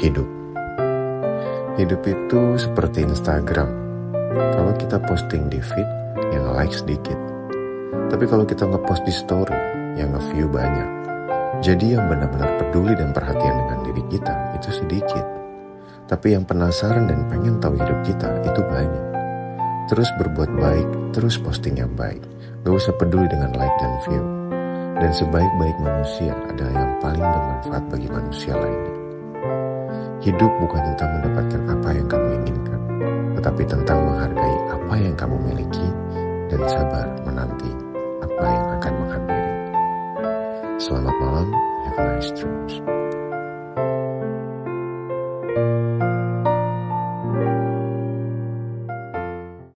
hidup. Hidup itu seperti Instagram. Kalau kita posting di feed, yang like sedikit. Tapi kalau kita ngepost di story, yang nge-view banyak. Jadi yang benar-benar peduli dan perhatian dengan diri kita itu sedikit. Tapi yang penasaran dan pengen tahu hidup kita itu banyak. Terus berbuat baik, terus posting yang baik. Gak usah peduli dengan like dan view. Dan sebaik-baik manusia adalah yang paling bermanfaat bagi manusia lainnya. Hidup bukan tentang mendapatkan apa yang kamu inginkan, tetapi tentang menghargai apa yang kamu miliki dan sabar menanti apa yang akan menghampiri. Selamat malam, have nice dreams.